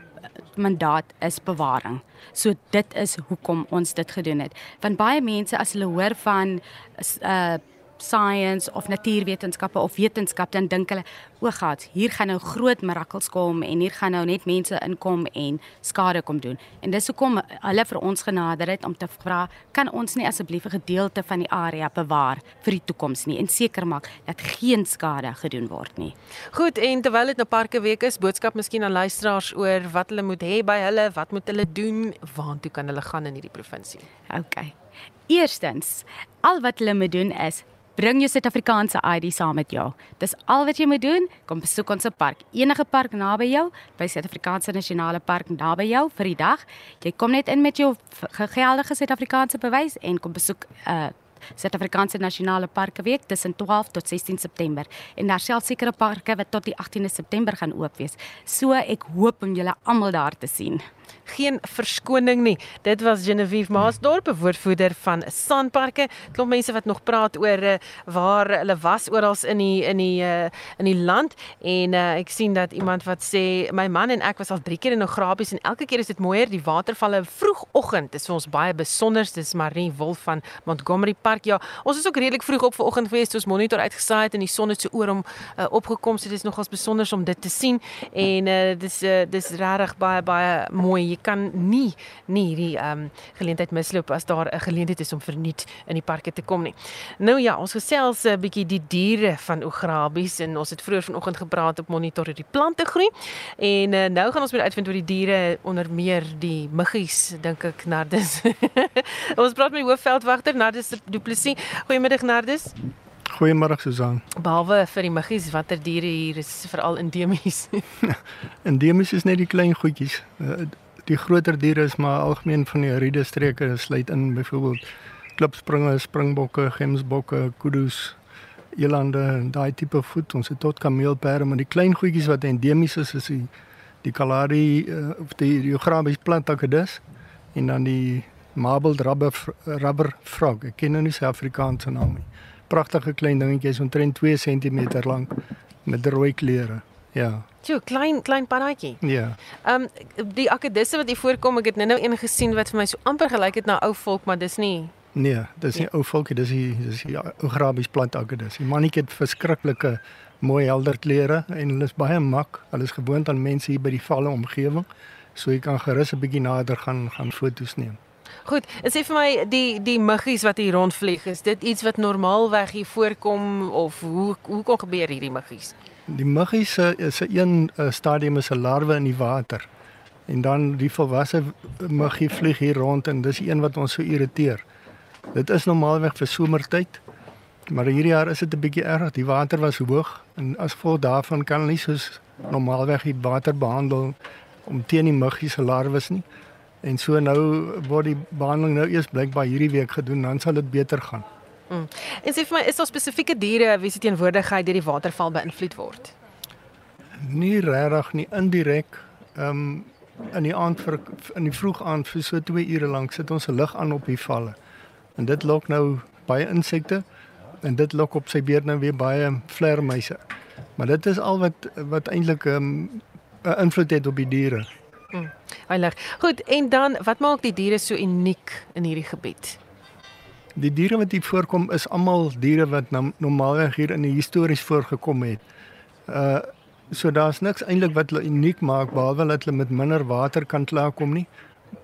mandaat is bewaring. So dit is hoekom ons dit gedoen het. Want baie mense as hulle hoor van uh science of natuurwetenskappe of wetenskap dan dink hulle o god hier gaan nou groot mirakels kom en hier gaan nou net mense inkom en skade kom doen. En dis hoekom hulle vir ons genader het om te vra kan ons nie asseblief 'n gedeelte van die area bewaar vir die toekoms nie en seker maak dat geen skade gedoen word nie? Goed en terwyl dit nou parke week is boodskap miskien aan luisteraars oor wat hulle moet hê by hulle wat moet hulle doen waartoe kan hulle gaan in hierdie provinsie? Ok Eerstens, al wat hulle moet doen is Bring jou Suid-Afrikaanse ID saam met jou. Dis al wat jy moet doen. Kom besoek ons se park. Enige park naby jou, by Suid-Afrikaanse Nasionale Park naby jou vir die dag. Jy kom net in met jou geldige Suid-Afrikaanse bewys en kom besoek uh Suid-Afrikaanse Nasionale Parke Week tussen 12 tot 16 September. En daar sal sekere parke wat tot die 18de September gaan oop wees. So ek hoop om julle almal daar te sien geen verskoning nie. Dit was Genevieve Maasdorp, woordvoerder van Sanparke. Klop mense wat nog praat oor uh, waar hulle was oral in die in die uh, in die land en uh, ek sien dat iemand wat sê my man en ek was al 3 keer in Ograbies en elke keer is dit mooier. Die watervalle vroegoggend is vir ons baie besonder. Dis Marie Wolf van Montgomery Park. Ja, ons is ook redelik vroeg op vanoggend gewees. Ons monitor uitgesaai het en die son het so oor hom uh, opgekom. So dit is nogals besonder om dit te sien en uh, dis uh, dis regtig baie baie mooi mooi. Jy kan nie nie hierdie ehm um, geleentheid misloop as daar 'n geleentheid is om verniet in die parke te kom nie. Nou ja, ons gesels 'n bietjie die diere van Ograbies en ons het vroeër vanoggend gepraat op monitor die plante groei. En uh, nou gaan ons weer uitvind oor die diere onder meer die muggies dink ek Nardus. ons praat met hoofveldwagter Nardus Du Plessis. Goeiemiddag Nardus. Goeiemôre Susan. Behalwe vir die muggies, watter diere hier is veral endemies? endemies is net die klein goedjies. Die groter diere is maar algemeen van die riede streke sluit in byvoorbeeld klipspringe, springbokke, gemsbokke, kudus, elande en daai tipe voet. Ons het tot kameelperde, maar die klein goedjies wat endemies is is die die Kalahari uh, of die Geografies plantakkedus en dan die marbled rubber rubber frog. Ek ken nou nie sy Afrikaanse naam nie pragtige klein dingetjie is omtrent 2 cm lank met rooi kleure. Ja. Jo, klein klein pannaatjie. Ja. Ehm um, die akedisse wat hier voorkom, ek het nou-nou een gesien wat vir my so amper gelyk het na ou volk, maar dis nie. Nee, dis nie ou volkie, dis die dis die Arabies plant akedis. Die mannetjie het verskriklike mooi helder kleure en hulle is baie mak. Hulle is gewoond aan mense hier by die valle omgewing. So jy kan gerus 'n bietjie nader gaan gaan foto's neem. Goed, en sê vir my die die muggies wat hier rondvlieg, is dit iets wat normaalweg hier voorkom of hoe hoe kom gebeur hierdie muggies? Die muggies se 'n een eh, stadium is 'n larwe in die water. En dan die volwasse muggie vlieg hier rond en dis een wat ons so irriteer. Dit is normaalweg vir somertyd. Maar hierdie jaar is dit 'n bietjie erg. Die water was hoog en as gevolg daarvan kan hulle nie soos normaalweg die water behandel om teen die muggie se larwes nie. En so nou word die behandeling nou eers blykbaar hierdie week gedoen, dan sal dit beter gaan. Mm. En sê vir my, is daar spesifieke diere wie se teenwoordigheid deur die waterval beïnvloed word? Nie regtig nie, indirek. Ehm um, in die aand vir in die vroeg aand vir so 2 ure lank sit ons 'n lig aan op die valle. En dit lok nou baie insekte en dit lok op sy beurt nou weer baie vlermuise. Maar dit is al wat wat eintlik ehm um, 'n invloed het op die diere. Mm. Heilig. Goed, en dan wat maak die diere so uniek in hierdie gebied? Die diere wat hier voorkom is almal diere wat normaalweg hier in die histories voorgekom het. Uh so daar's niks eintlik wat hulle uniek maak behalwe dat hulle met minder water kan klaarkom nie.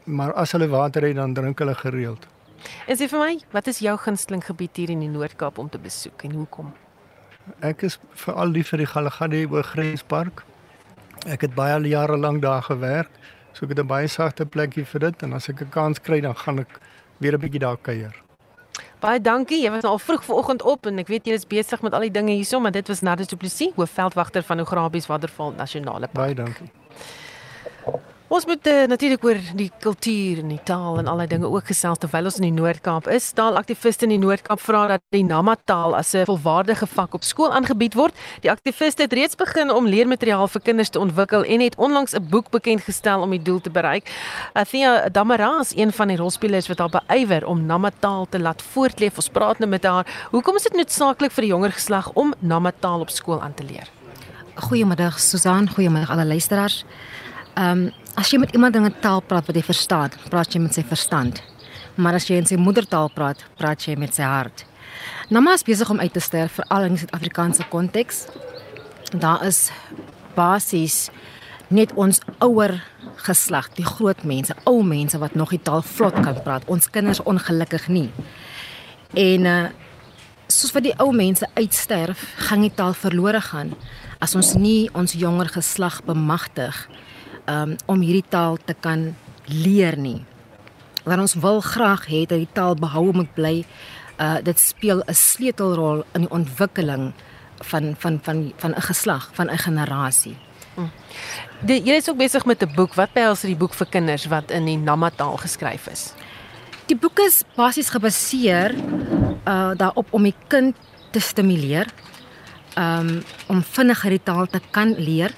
Maar as hulle water het, dan drink hulle gereeld. En sê vir my, wat is jou gunsteling gebied hier in die Noord-Kaap om te besoek en hoekom? Ek is veral lief vir die Galagadi Oorgrenspark. Ek het baie jare lank daar gewerk. So ek het 'n baie sagte plekkie vir dit en as ek 'n kans kry dan gaan ek weer 'n bietjie daar kuier. Baie dankie. Jy was al vroeg vanoggend op en ek weet jy is besig met al die dinge hierso, maar dit was Nardus Du Plessis, hoofveldwagter van Ograbies Waterval Nasionale Park. Baie dankie. Ons moet uh, natuurlik oor die kultuur en die taal en allerlei dinge ook gesels terwyl ons in die Noord-Kaap is. Taalaktiviste in die Noord-Kaap vra dat die Namataal as 'n volwaardige vak op skool aangebied word. Die aktiviste het reeds begin om leermateriaal vir kinders te ontwikkel en het onlangs 'n boek bekend gestel om die doel te bereik. Athea Damaraas, een van die rolspelers wat daar beywer om Namataal te laat voortleef. Ons praat nou met haar. Hoekom is dit noodsaaklik vir die jonger geslag om Namataal op skool aan te leer? Goeiemiddag Susan, goeiemiddag alle luisteraars. Ehm um, As jy met iemand in 'n taal praat wat jy verstaan, praat jy met sy verstand. Maar as jy in sy moedertaal praat, praat jy met sy hart. Nama is besig om uit te sterf veral in die Suid-Afrikaanse konteks. Daar is basies net ons ouer geslag, die groot mense, ou mense wat nog die taal vlot kan praat. Ons kinders ongelukkig nie. En uh soos wat die ou mense uitsterf, gaan die taal verlore gaan as ons nie ons jonger geslag bemagtig nie um, om hierdie taal te kan leer nie. Want ons wil graag hê dat die taal behou moet bly. Uh dit speel 'n sleutelrol in die ontwikkeling van van van van 'n geslag, van 'n generasie. Hm. Die, jy is ook besig met 'n boek. Wat behels die boek vir kinders wat in die Namataal geskryf is? Die boek is basies gebaseer uh daarop om die kind te stimuleer um om vinniger die taal te kan leer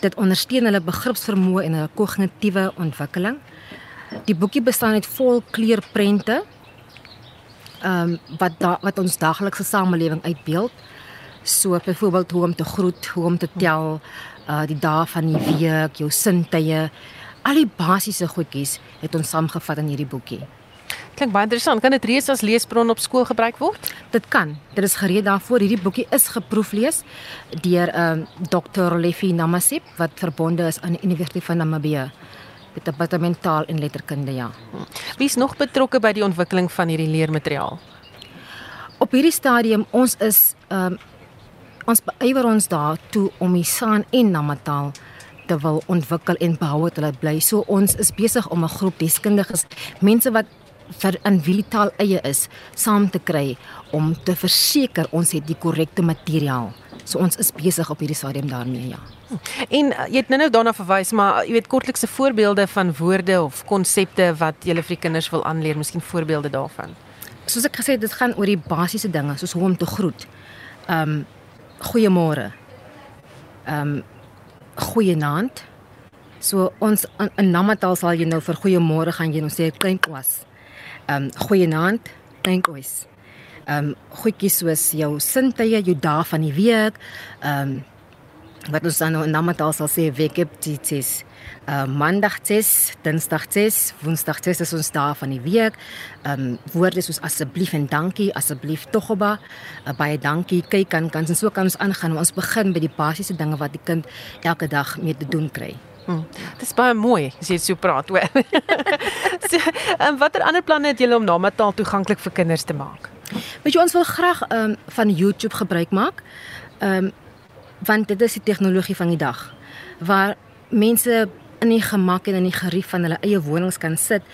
dit ondersteun hulle begripsvermoë en hulle kognitiewe ontwikkeling. Die boekie bestaan uit vol kleurprente. Ehm um, wat da, wat ons daaglikse samelewing uitbeeld. So byvoorbeeld hoe om te groet, hoe om te tel, uh die dae van die week, jou sintuie, al die basiese goedjies het ons saamgevat in hierdie boekie. Klink baie interessant. Kan dit reeds as leesbron op skool gebruik word? Dit kan. Dit is gereed daarvoor. Hierdie boekie is geproeflees deur 'n um, ehm, Dr. Lefi Namasip wat verbonde is aan die Universiteit van Namibia. die departement taal en letterkunde ja. Wie is nog betrokke by die ontwikkeling van hierdie leermateriaal? Op hierdie stadium ons is ehm um, ons beywer ons daartoe om die San en Namataal te wil ontwikkel en behou te laat bly. So ons is besig om 'n groep deskundiges, mense wat vir in wie die taal eie is, saam te kry om te verseker ons het die korrekte materiaal. So ons is besig op hierdie stadium daarmee, ja. En uh, jy het nou-nou daarna verwys, maar jy weet kortlikse voorbeelde van woorde of konsepte wat jy vir die kinders wil aanleer, miskien voorbeelde daarvan. Soos ek gesê het, dit gaan oor die basiese dinge, soos hoe om te groet. Ehm um, goeiemôre. Ehm um, goeienaand. So ons in, in Namatal sal jy nou vir goeiemôre gaan jy nou sê klein kwas. Ehm um, goeienaand, klein kwas. Ehm um, goedjies soos jou sintye, jou dae van die week. Ehm um, wat ons dan nou in Namatal sal sê week heb dit is. Uh, maandag 6, dinsdag 6, woensdag 6 is ons dae van die week. Ehm um, woorde soos asseblief en dankie, asseblief togoba, uh, baie dankie, kyk kan kan so kan ons aangaan. Ons begin by die basiese dinge wat die kind elke dag mee te doen kry. Hmm. Dis baie mooi as jy so praat hoor. so, um, watter ander planne het julle om Namataal toeganklik vir kinders te maak? Weet jy ons wil graag ehm um, van YouTube gebruik maak. Ehm um, want dit is die tegnologie van die dag waar mense in die gemak en in die gerief van hulle eie wonings kan sit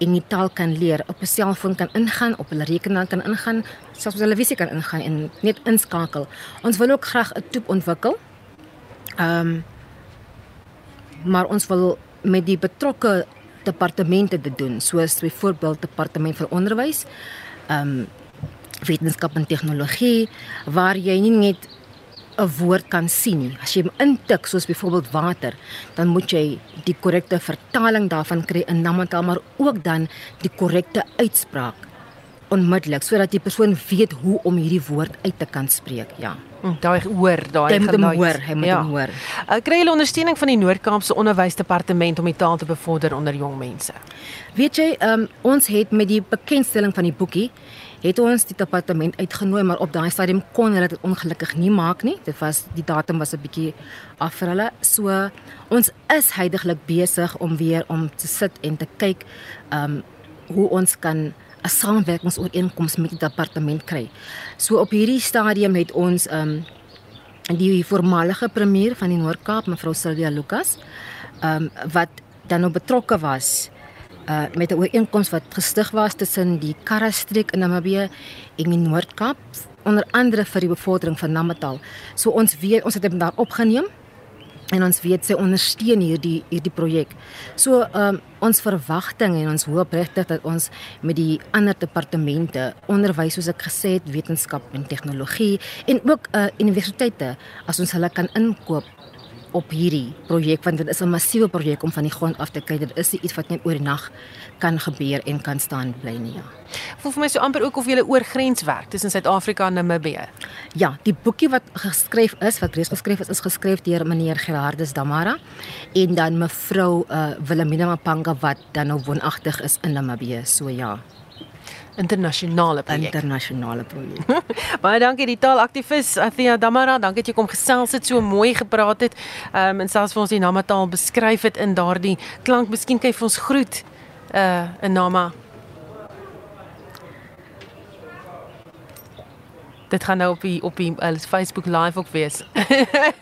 en die taal kan leer, op 'n selfoon kan ingaan, op hulle rekenaar kan ingaan, selfs op televisie kan ingaan en net inskakel. Ons wil ook graag 'n toep ontwikkel. Ehm um, maar ons wil met die betrokke departemente dit doen, soos byvoorbeeld departement vir onderwys, ehm um, wetenskap en tegnologie waar jy nie net 'n woord kan sien nie. As jy hom intik soos byvoorbeeld water, dan moet jy die korrekte vertaling daarvan kry in Namakwa, maar ook dan die korrekte uitspraak onmiddellik sodat die persoon weet hoe om hierdie woord uit te kan spreek. Ja. Hm, daai hoor, daai geluid. Hy moet hoor, hy moet ja. hoor. Uh, kry jy ondersteuning van die Noord-Kaapse Onderwysdepartement om die taal te bevorder onder jong mense? Weet jy, um, ons het met die bekendstelling van die boekie het ons die departement uitgenooi maar op daai stadium kon hulle dit ongelukkig nie maak nie. Dit was die datum was 'n bietjie af vir hulle. So ons is heidaglik besig om weer om te sit en te kyk um hoe ons kan 'n samewerkingsooreenkoms met die departement kry. So op hierdie stadium het ons um die voormalige premier van die Noord-Kaap, mevrou Sylvia Lucas, um wat dan nou betrokke was uh met 'n ooreenkoms wat gestig was tussen die Karastreek in Namibië en die Noord-Kaap onder andere vir die bevordering van Namatal. So ons weet ons het dit daar opgeneem en ons weet sy ondersteun hierdie hierdie projek. So um ons verwagting en ons hoop regtig dat ons met die ander departemente onderwys soos ek gesê het wetenskap en tegnologie en ook uh universiteite as ons hulle kan inkoop op hierdie projek want dit is 'n massiewe projek om van die grond af te kyk. Dit is iets wat net oor nag kan gebeur en kan staan bly nie. Ja. Voel vir my so amper ook of jy oor grens werk tussen Suid-Afrika en Namibië. Ja, die boekie wat geskryf is, wat reeds geskryf is, is geskryf deur meneer Gerardus Damara en dan mevrou uh, Wilhelmina Mapanga wat dan nou woonagtig is in Namibië. So ja internasionale projek. Internasionale projek. Baie dankie die taalaktivis Athia Damara, dankie dat jy kom gesels het so mooi gepraat het. Ehm um, en selfs vir ons die Namataal beskryf het in daardie klank. Miskien kan jy vir ons groet uh in Nama. Dit gaan nou op die op die uh, Facebook live ook wees.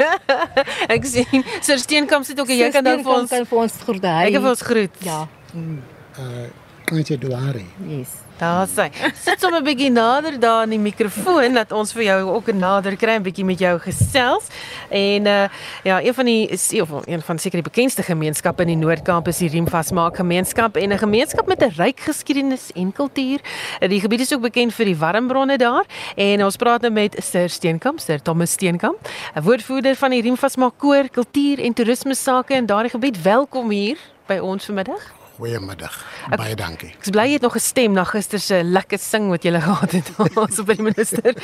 ek sien Sir Steenkamp sit ook en jy kan nou vir ons kan vir ons groet. Ek kan vir ons groet. Ja. Mm, uh kan jy duare? Yes. Daar sê. Sit sommer 'n bietjie nader daar aan die mikrofoon dat ons vir jou ook nader kry 'n bietjie met jou gesels. En uh ja, een van die is of een van seker die bekendste gemeenskappe in die Noord-Kaap is die Riemvasmaak gemeenskap en 'n gemeenskap met 'n ryk geskiedenis en kultuur. Die gebied is ook bekend vir die warmbronne daar en ons praat nou met Sir Steenkamp, Sir Thomas Steenkamp, 'n woordvoerder van die Riemvasmaak koor, kultuur en toerisme sake in daardie gebied. Welkom hier by ons vanmiddag. Goeiemiddag. Baie dankie. Ek is bly jy het nog gestem na gister se lekker sing wat jy gehad het ons by die minister.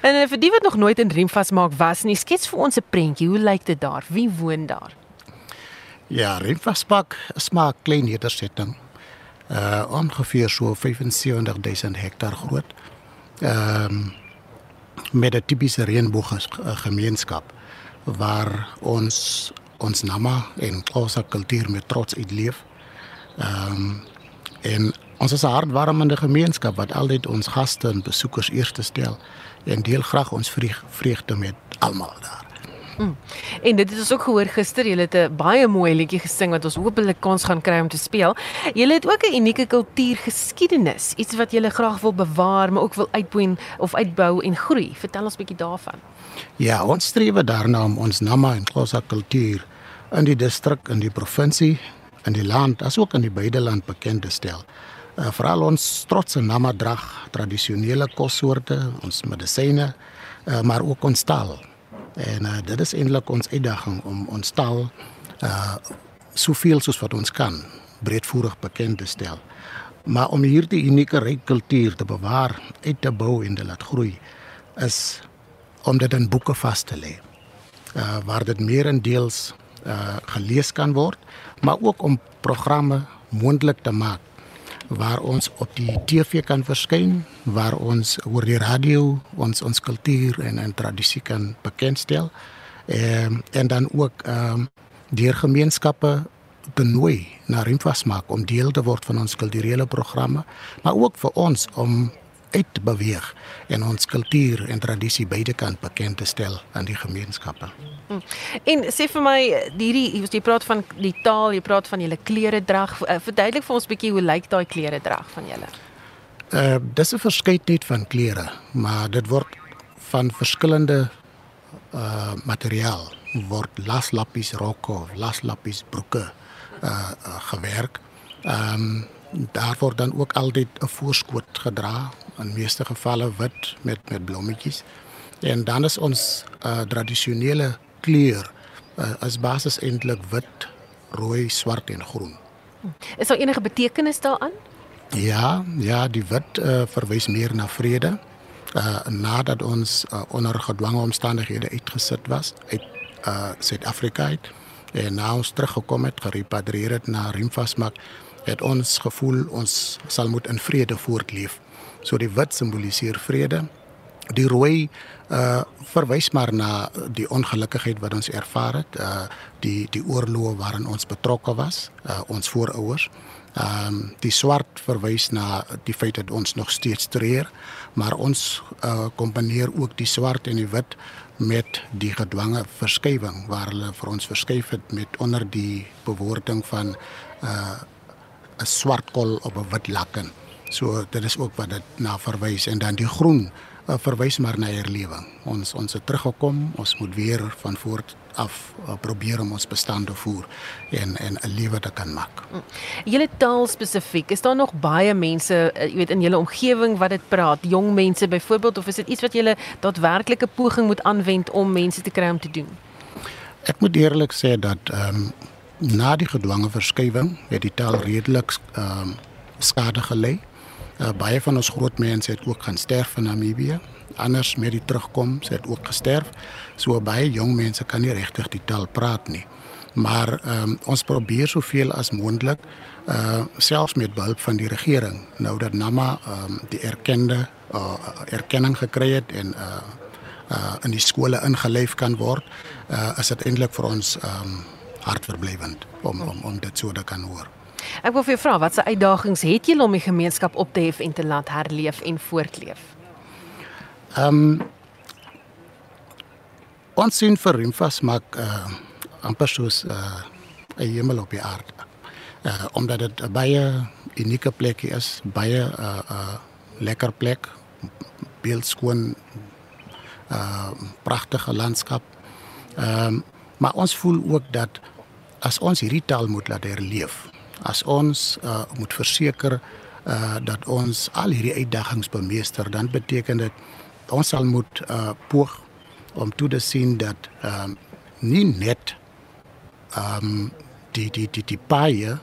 En uh, vir die wat nog nooit in Riemvas maak was nie, skets vir ons 'n prentjie. Hoe lyk dit daar? Wie woon daar? Ja, Riemvas Park is maar 'n klein nedersetting. Uh ongeveer so 75000 hektaar groot. Ehm um, met 'n tipiese reënboog gemeenskap waar ons ons nama en ons kultuur met trots uitleef. Ehm um, en ons is 'n hartwarmende gemeenskap wat altyd ons gaste en besoekers eerste stel en deel graag ons vreugde met almal daar. Mm. En dit het ons ook gehoor gister, julle het 'n baie mooi liedjie gesing wat ons hopelik kans gaan kry om te speel. Julle het ook 'n unieke kultuurgeskiedenis, iets wat julle graag wil bewaar, maar ook wil uitboei of uitbou en groei. Vertel ons 'n bietjie daarvan. Ja, ons streef daarna om ons Nama en Xhosa kultuur in die distrik en die provinsie in die land asook in die beide land bekend te stel. Uh, Veral ons trotse Nama drag, tradisionele kossoorte, ons medisyne, uh, maar ook ons taal. En uh, dit is eintlik ons uitdaging om ons taal uh soveel soos wat ons kan breedvoerig bekend te stel. Maar om hierdie unieke ryk kultuur te bewaar, uit te bou en te laat groei is om dit in boeke vas te lê. Uh waar dit meerendeels uh gelees kan word, maar ook om programme moontlik te maak waar ons op die TV kan verskyn, waar ons oor die radio ons ons kultuur en en tradisie kan bekendstel. Ehm en dan ook ehm um, deur gemeenskappe benooi na Rimfas maak om deel te word van ons kulturele programme, maar ook vir ons om uit beweeg en ons kultuur en tradisie beide kan bekend te stel aan die gemeenskappe. Hm. En sê vir my hierdie jy praat van die taal, jy praat van julle klere drag. Eh, verduidelik vir ons bietjie hoe lyk daai klere drag van julle? Uh dis 'n verskeidenheid van klere, maar dit word van verskillende uh materiaal word laslappies rokke, laslappies broeke uh, uh gewerk. Ehm um, daar word dan ook altyd 'n voorskoot gedra in meeste gevalle wit met met blommetjies. En dan is ons uh, tradisionele kleur uh, as basis eintlik wit, rooi, swart en groen. Is daar enige betekenis daaraan? Ja, ja, die wit uh, verwys meer na vrede. Uh, nadat ons uh, onder gedwonge omstandighede uitgesit was uit uh, Suid-Afrika uit en nou ons teruggekom het, gerepatrieer het na Rimfasmak, het ons gevoel ons sal moet in vrede voortleef. So die wit simboliseer vrede. Die rooi uh verwys maar na die ongelukkigheid wat ons ervaar het, uh die die oorloë waarin ons betrokke was, uh ons voorouers. Ehm um, die swart verwys na die feit dat ons nog steeds treur, maar ons uh kombineer ook die swart en die wit met die gedwonge verskywing waar hulle vir ons verskuif het met onder die bewoording van uh 'n swart kol op 'n wit laken. So dit is ook wat dit na verwys en dan die groen uh, verwys maar na herlewing. Ons ons het teruggekom, ons moet weer van voor af uh, probeer om ons bestande voer en en 'n lewe te kan maak. Mm. Julle taal spesifiek, is daar nog baie mense, uh, jy weet in julle omgewing wat dit praat, jong mense byvoorbeeld of is dit iets wat julle daadwerklike poging moet aanwend om mense te kry om te doen? Ek moet eerlik sê dat ehm um, na die gedwonge verskywing het die taal redelik ehm um, skade gelei. Uh, baie van ons groot mense het ook gaan sterf in Namibië. Anders met die terugkom, se het ook gesterf. So baie jong mense kan nie regtig die taal praat nie. Maar um, ons probeer soveel as moontlik uh selfs met behulp van die regering. Nou dat Nama um, die erkende uh, erkenning gekry het en uh uh in die skole ingelyf kan word, uh is dit eintlik vir ons um, hartverblywend om om om dit so te kan hoor. Ek wil vir jou vra, watse uitdagings het julle om die gemeenskap op te hef en te laat herleef en voortleef? Ehm um, ons sien vir Rimfas maak uh amper soos uh 'n hemel op die aarde. Uh omdat dit baie unieke plek is, baie uh uh lekker plek, beeldskoon uh pragtige landskap. Ehm um, maar ons voel ook dat as ons hierdie taal moet laat herleef, as ons uh, moet verseker uh, dat ons al hierdie uitdagings bemeester, dan beteken dit ons sal moet uh, poog om toe te sien dat um, nie net um, die die die die baie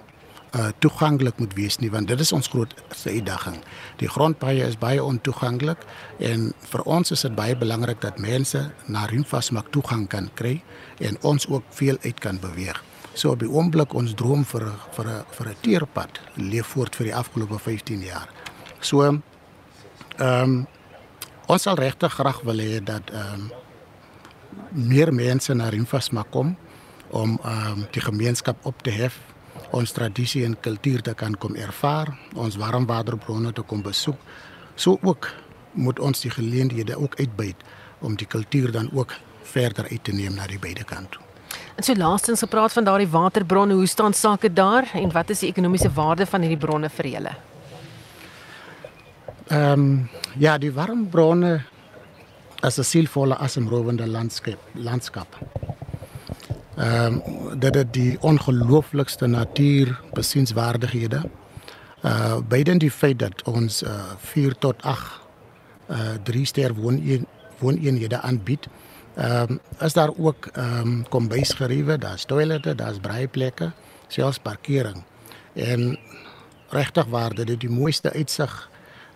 uh, toeganklik moet wees nie want dit is ons grootste uitdaging. Die grondpaaie is baie ontoeganklik en vir ons is dit baie belangrik dat mense na Rimfasmak toegang kan kry en ons ook veel uit kan beweeg. So op die oomblik ons droom vir vir 'n vir 'n teerpad leef voort vir die afgelope 15 jaar. So ehm um, ons sal regtig graag wil hê dat ehm um, meer mense na Rimfas mag kom om ehm um, die gemeenskap op te hef ons tradisie en kultuur te kan kom ervaar, ons warmwaterbronne te kom besoek. So ook moet ons die geleenthede ook uitbuit om die kultuur dan ook verder uit te neem na die beide kante. En so laastens gepraat van daardie waterbronne, hoe staan sake daar en wat is die ekonomiese waarde van hierdie bronne vir julle? Ehm um, ja, die warmbronne as 'n sielvolle asemrowende landskap, landskap. Ehm um, dit het die ongelooflikste natuur besienswaardighede. Uh beide die feit dat ons uh 4 tot 8 uh 3 ster woon wooneenhede aanbied. Ehm um, is daar ook ehm um, kombuisgeriewe, daar's toilette, daar's braaiplekke, selfs parkering. En regtig waar dit die mooiste uitsig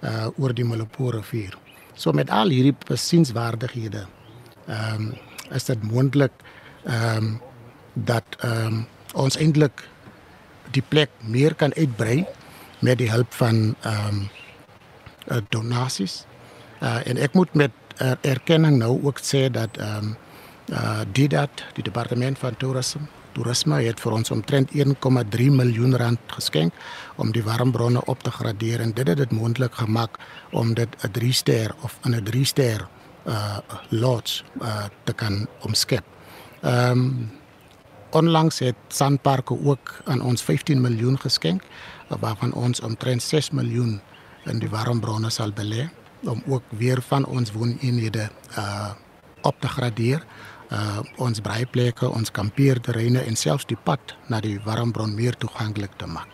uh oor die Molopo rivier. So met al hierdie besienswaardighede ehm um, is dit moontlik ehm um, dat ehm um, ons eintlik die plek meer kan uitbrei met die hulp van ehm um, donasies. Uh en ek moet met er, erkenning nou ook sê dat ehm um, uh die dat die departement van toerisme toerisme het vir ons omtrent 1,3 miljoen rand geskenk om die warmbronne op te gradeer en dit het dit moontlik gemaak om dit 'n 3 ster of 'n 3 ster uh lodge uh te kan omskep. Ehm um, onlangs het Sandparke ook aan ons 15 miljoen geskenk waarvan ons omtrent 6 miljoen in die warmbronne sal belê om ook weer van ons wooneenhede uh op te gradeer. Uh ons breieplekke, ons kampeerterreine en selfs die pad na die warmbron meer toeganklik te maak.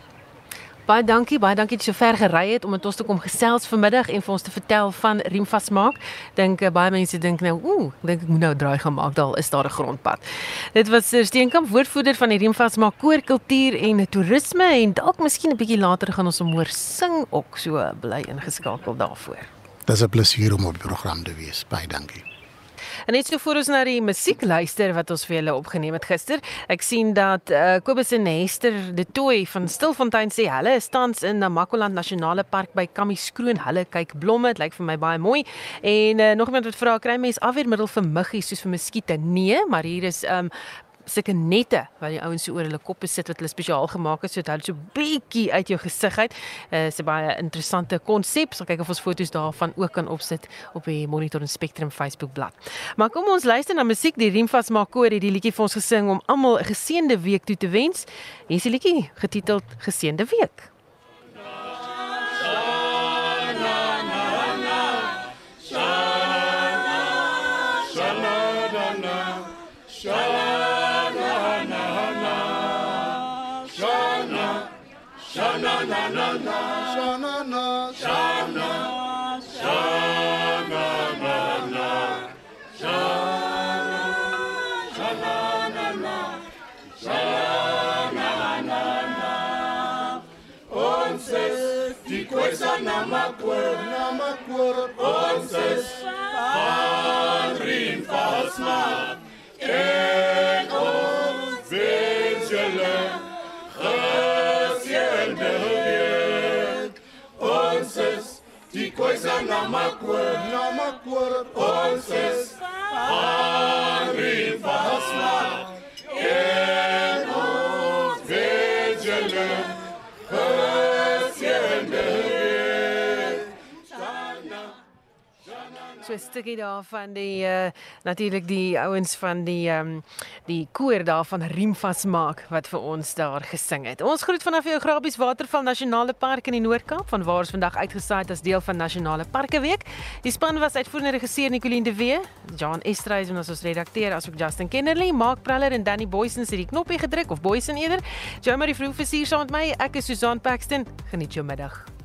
Baie dankie, baie dankie dat jy so ver gery het om met ons te kom gesels vanmiddag en vir ons te vertel van Riemvasmaak. Dink uh, baie mense dink nou, ooh, dink ek moet nou draai gaan maak, daar is daar 'n grondpad. Dit was Steenkamp woordvoerder van die Riemvasmaak koorkultuur en toerisme en dalk miskien 'n bietjie later gaan ons hom hoor sing ook so bly ingeskakel daarvoor. Dit is 'n plesier om op die program te wees. Baie dankie. En net so voor ons na die musiek luister wat ons vir julle opgeneem het gister. Ek sien dat uh, Kobus en Hester de Tooi van Stilfontein sê hulle is tans in Namakoland Nasionale Park by Kamiskroon. Hulle kyk blomme, dit lyk vir my baie mooi. En uh, nog iemand wat vra kry mens afweermiddel vir muggies soos vir muskiete? Nee, maar hier is um sulke nette wat die ouens so oor hulle koppe sit wat hulle spesiaal gemaak het sodat hulle so bietjie uit jou gesig uit. Uh, is 'n baie interessante konsep. Sal kyk of ons foto's daarvan ook kan opsit op die Monitor en Spectrum Facebook bladsy. Maar kom ons luister na musiek. Die Riemvas Makori het die liedjie vir ons gesing om almal 'n geseënde week toe te wens. Hier is die liedjie getiteld Geseënde Week. Namakwur, Namakwur, ons is van Rien Vasma. Khoisa Namakwur, Namakwur, ons is van Rien 'n stukkie daarvan die uh, natuurlik die ouens van die um, die koor daarvan Riemvas maak wat vir ons daar gesing het. Ons groet vanaf jou Grabies Waterval Nasionale Park in die Noord-Kaap van waar ons vandag uitgesaai het as deel van Nasionale Parke Week. Die span was uitvoerende regisseur Nicoline de Wee, John Estreisen as ons redakteur asook Justin Kennerly, Mark Praller en Danny Boysen het die knoppie gedruk of Boysen eerder. Jou maar die vroeg versier saam met my. Ek is Susan Paxton. Geniet jou middag.